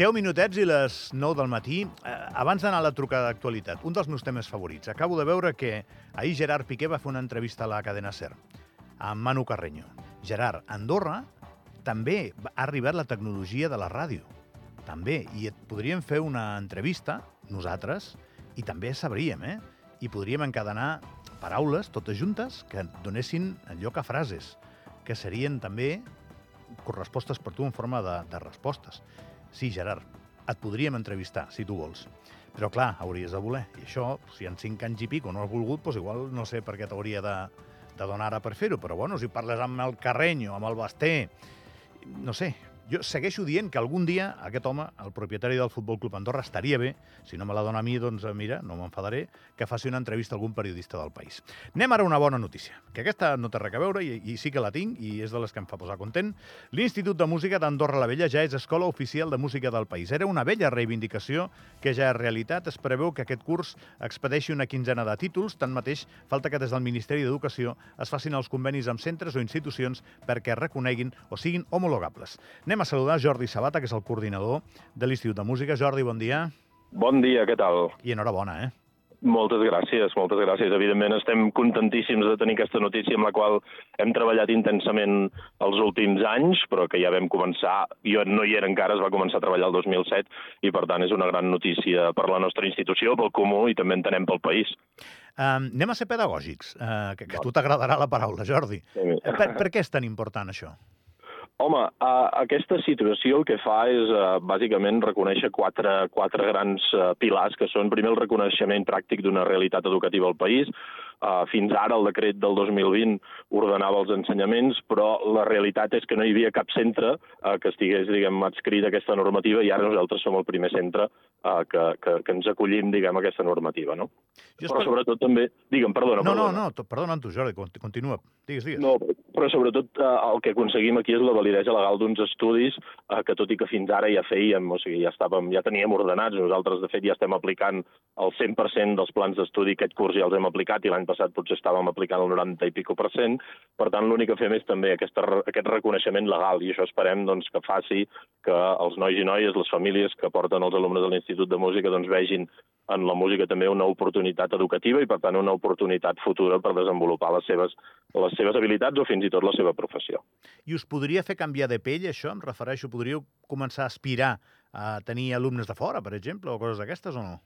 10 minutets i les 9 del matí. Eh, abans d'anar a la trucada d'actualitat, un dels meus temes favorits. Acabo de veure que ahir Gerard Piqué va fer una entrevista a la cadena SER amb Manu Carreño. Gerard, a Andorra també ha arribat la tecnologia de la ràdio. També. I et podríem fer una entrevista, nosaltres, i també sabríem, eh? I podríem encadenar paraules, totes juntes, que donessin lloc a frases, que serien també correspostes per tu en forma de, de respostes. Sí, Gerard, et podríem entrevistar, si tu vols. Però, clar, hauries de voler. I això, si en cinc anys i pico no has volgut, doncs igual no sé per què t'hauria de, de donar ara per fer-ho. Però, bueno, si parles amb el Carrenyo, amb el Basté, no sé, jo segueixo dient que algun dia aquest home, el propietari del Futbol Club Andorra, estaria bé, si no me la dona a mi, doncs mira, no m'enfadaré, que faci una entrevista a algun periodista del país. Anem ara a una bona notícia, que aquesta no té res a veure i, i sí que la tinc i és de les que em fa posar content. L'Institut de Música d'Andorra la Vella ja és escola oficial de música del país. Era una vella reivindicació que ja és realitat. Es preveu que aquest curs expedeixi una quinzena de títols. Tanmateix, falta que des del Ministeri d'Educació es facin els convenis amb centres o institucions perquè reconeguin o siguin homologables. Anem a saludar Jordi Sabata, que és el coordinador de l'Institut de Música. Jordi, bon dia. Bon dia, què tal? I enhorabona, eh? Moltes gràcies, moltes gràcies. Evidentment estem contentíssims de tenir aquesta notícia amb la qual hem treballat intensament els últims anys, però que ja vam començar, jo no hi era encara, es va començar a treballar el 2007, i per tant és una gran notícia per la nostra institució, pel comú i també entenem pel país. Um, anem a ser pedagògics, uh, que, que a tu t'agradarà la paraula, Jordi. Sí. Per, per què és tan important això? Home, aquesta situació el que fa és uh, bàsicament reconèixer quatre, quatre grans uh, pilars, que són primer el reconeixement pràctic d'una realitat educativa al país, Uh, fins ara el decret del 2020 ordenava els ensenyaments, però la realitat és que no hi havia cap centre uh, que estigués, diguem, adscrit a aquesta normativa i ara nosaltres som el primer centre uh, que, que, que ens acollim, diguem, a aquesta normativa, no? Jo Però sobretot també... Digue'm, perdona, No, no, perdona. no, to- perdona tu, Jordi, conti- continua. Digues, digues. No, però sobretot eh, el que aconseguim aquí és la validesa legal d'uns estudis eh, que tot i que fins ara ja fèiem, o sigui, ja, estàvem, ja teníem ordenats, nosaltres de fet ja estem aplicant el 100% dels plans d'estudi, aquest curs ja els hem aplicat i l'any passat potser estàvem aplicant el 90 i pico per cent, per tant l'únic que fem és també aquesta, re- aquest reconeixement legal i això esperem doncs, que faci que els nois i noies, les famílies que porten els alumnes de l'Institut de Música doncs, vegin en la música també una oportunitat educativa i, per tant, una oportunitat futura per desenvolupar les seves, les seves habilitats o fins i tot la seva professió. I us podria fer canviar de pell, això? Em refereixo, podríeu començar a aspirar a tenir alumnes de fora, per exemple, o coses d'aquestes, o no?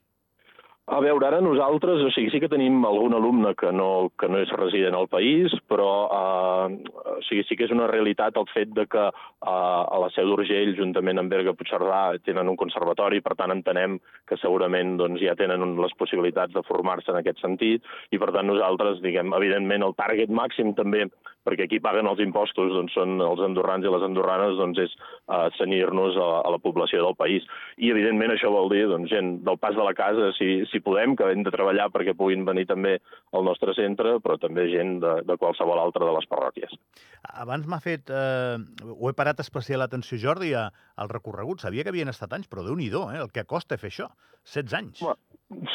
A veure, ara nosaltres, o sigui, sí que tenim algun alumne que no, que no és resident al país, però eh, o sigui, sí que és una realitat el fet de que eh, a la Seu d'Urgell, juntament amb Berga Puigcerdà, tenen un conservatori, per tant entenem que segurament doncs, ja tenen les possibilitats de formar-se en aquest sentit, i per tant nosaltres, diguem, evidentment el target màxim també, perquè aquí paguen els impostos, doncs són els andorrans i les andorranes, doncs és eh, cenyir-nos a, a la població del país. I evidentment això vol dir doncs, gent del pas de la casa, si, si podem, que hem de treballar perquè puguin venir també al nostre centre, però també gent de, de qualsevol altra de les parròquies. Abans m'ha fet... Eh, ho he parat especial atenció, Jordi, a, al recorregut. Sabia que havien estat anys, però déu nhi eh, el que costa fer això. 16 anys. Home,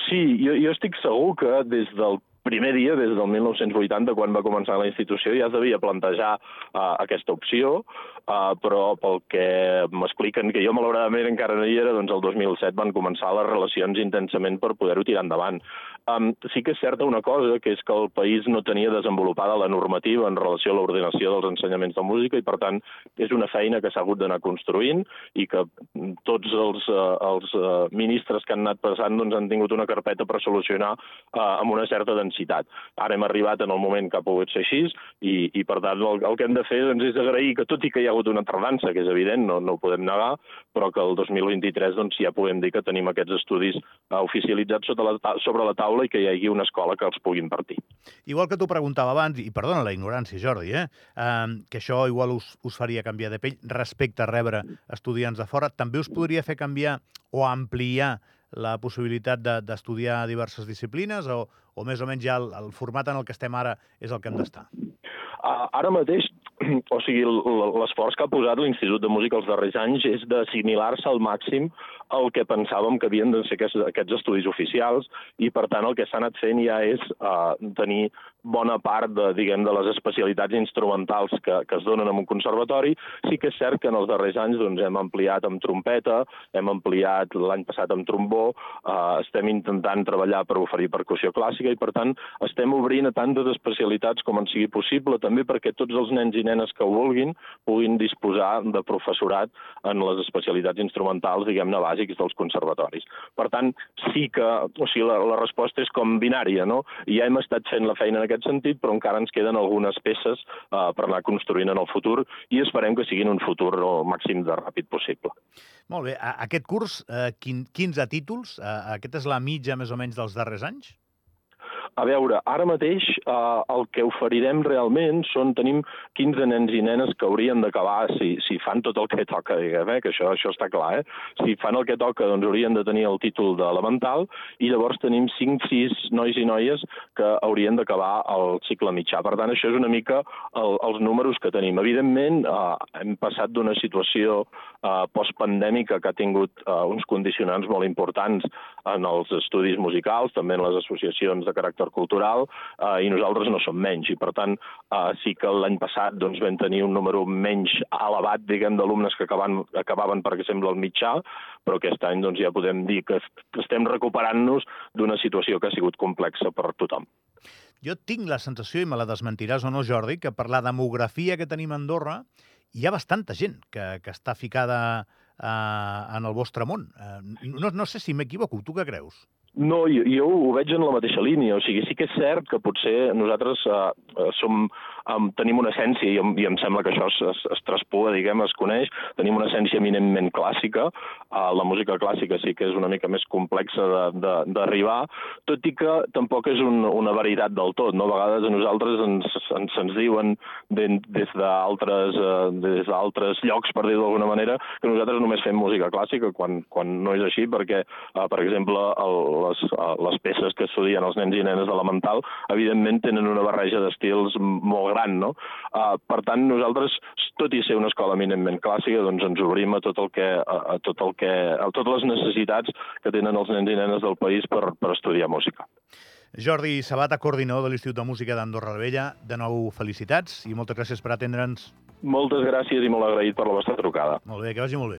Sí, jo, jo estic segur que des del primer dia, des del 1980, quan va començar la institució, ja es devia plantejar uh, aquesta opció, uh, però pel que m'expliquen, que jo malauradament encara no hi era, doncs el 2007 van començar les relacions intensament per poder-ho tirar endavant. Um, sí que és certa una cosa, que és que el país no tenia desenvolupada la normativa en relació a l'ordenació dels ensenyaments de música i, per tant, és una feina que s'ha hagut d'anar construint i que tots els, uh, els uh, ministres que han anat passant doncs, han tingut una carpeta per solucionar uh, amb una certa densitat. Ara hem arribat en el moment que ha pogut ser així i, i per tant, el, el que hem de fer doncs, és agrair que, tot i que hi ha hagut una tardança, que és evident, no, no ho podem negar, però que el 2023 doncs, ja podem dir que tenim aquests estudis uh, oficialitzats sota la, sobre la taula i que hi hagi una escola que els pugui impartir. Igual que t'ho preguntava abans, i perdona la ignorància, Jordi, eh? Um, que això igual us, us faria canviar de pell respecte a rebre estudiants de fora, també us podria fer canviar o ampliar la possibilitat de- d'estudiar diverses disciplines o, o més o menys ja el, el format en el que estem ara és el que hem d'estar? Uh, ara mateix, o sigui, l'esforç que ha posat l'Institut de Música els darrers anys és d'assimilar-se al màxim el que pensàvem que havien de ser aquests, aquests estudis oficials i, per tant, el que s'ha anat fent ja és uh, tenir bona part de, diguem, de les especialitats instrumentals que, que es donen en un conservatori. Sí que és cert que en els darrers anys doncs, hem ampliat amb trompeta, hem ampliat l'any passat amb trombó, uh, estem intentant treballar per oferir percussió clàssica i, per tant, estem obrint a tantes especialitats com en sigui possible, també perquè tots els nens i nenes que ho vulguin puguin disposar de professorat en les especialitats instrumentals, diguem-ne, bàsics dels conservatoris. Per tant, sí que, o sigui, la, la resposta és com binària, no? Ja hem estat fent la feina en aquest sentit, però encara ens queden algunes peces uh, per anar construint en el futur i esperem que siguin un futur el màxim de ràpid possible. Molt bé. Aquest curs, eh, 15 títols, eh, aquest és la mitja més o menys dels darrers anys? A veure, ara mateix eh, el que oferirem realment són, tenim 15 nens i nenes que haurien d'acabar, si, si fan tot el que toca, diguem, eh, que això, això està clar, eh? si fan el que toca, doncs haurien de tenir el títol d'elemental, i llavors tenim 5-6 nois i noies que haurien d'acabar el cicle mitjà. Per tant, això és una mica el, els números que tenim. Evidentment, eh, hem passat d'una situació eh, postpandèmica que ha tingut eh, uns condicionants molt importants en els estudis musicals, també en les associacions de caràcter cultural, eh, i nosaltres no som menys. I, per tant, eh, sí que l'any passat doncs, vam tenir un número menys elevat, diguem, d'alumnes que acabaven, acabaven, per exemple, al mitjà, però aquest any doncs, ja podem dir que estem recuperant-nos d'una situació que ha sigut complexa per tothom. Jo tinc la sensació, i me la desmentiràs o no, Jordi, que per la demografia que tenim a Andorra hi ha bastanta gent que, que està ficada eh, en el vostre món. Eh, no, no sé si m'equivoco, tu què creus? No, jo, jo ho veig en la mateixa línia. O sigui, sí que és cert que potser nosaltres eh, som, um, tenim una essència, i, i em sembla que això es, es, es traspua, diguem, es coneix, tenim una essència eminentment clàssica. Uh, la música clàssica sí que és una mica més complexa d'arribar, tot i que tampoc és un, una veritat del tot. No? A vegades a nosaltres ens, ens, ens diuen de, des d'altres uh, des llocs, per dir-ho d'alguna manera, que nosaltres només fem música clàssica, quan, quan no és així, perquè, uh, per exemple, el, les, uh, les peces que estudien els nens i nenes elemental, evidentment tenen una barreja d'estils molt gran, no? Uh, per tant, nosaltres, tot i ser una escola eminentment clàssica, doncs ens obrim a tot el que, a, a tot el que, a totes les necessitats que tenen els nens i nenes del país per, per estudiar música. Jordi Sabata, coordinador de l'Institut de Música d'Andorra la Vella, de nou felicitats i moltes gràcies per atendre'ns. Moltes gràcies i molt agraït per la vostra trucada. Molt bé, que vagi molt bé.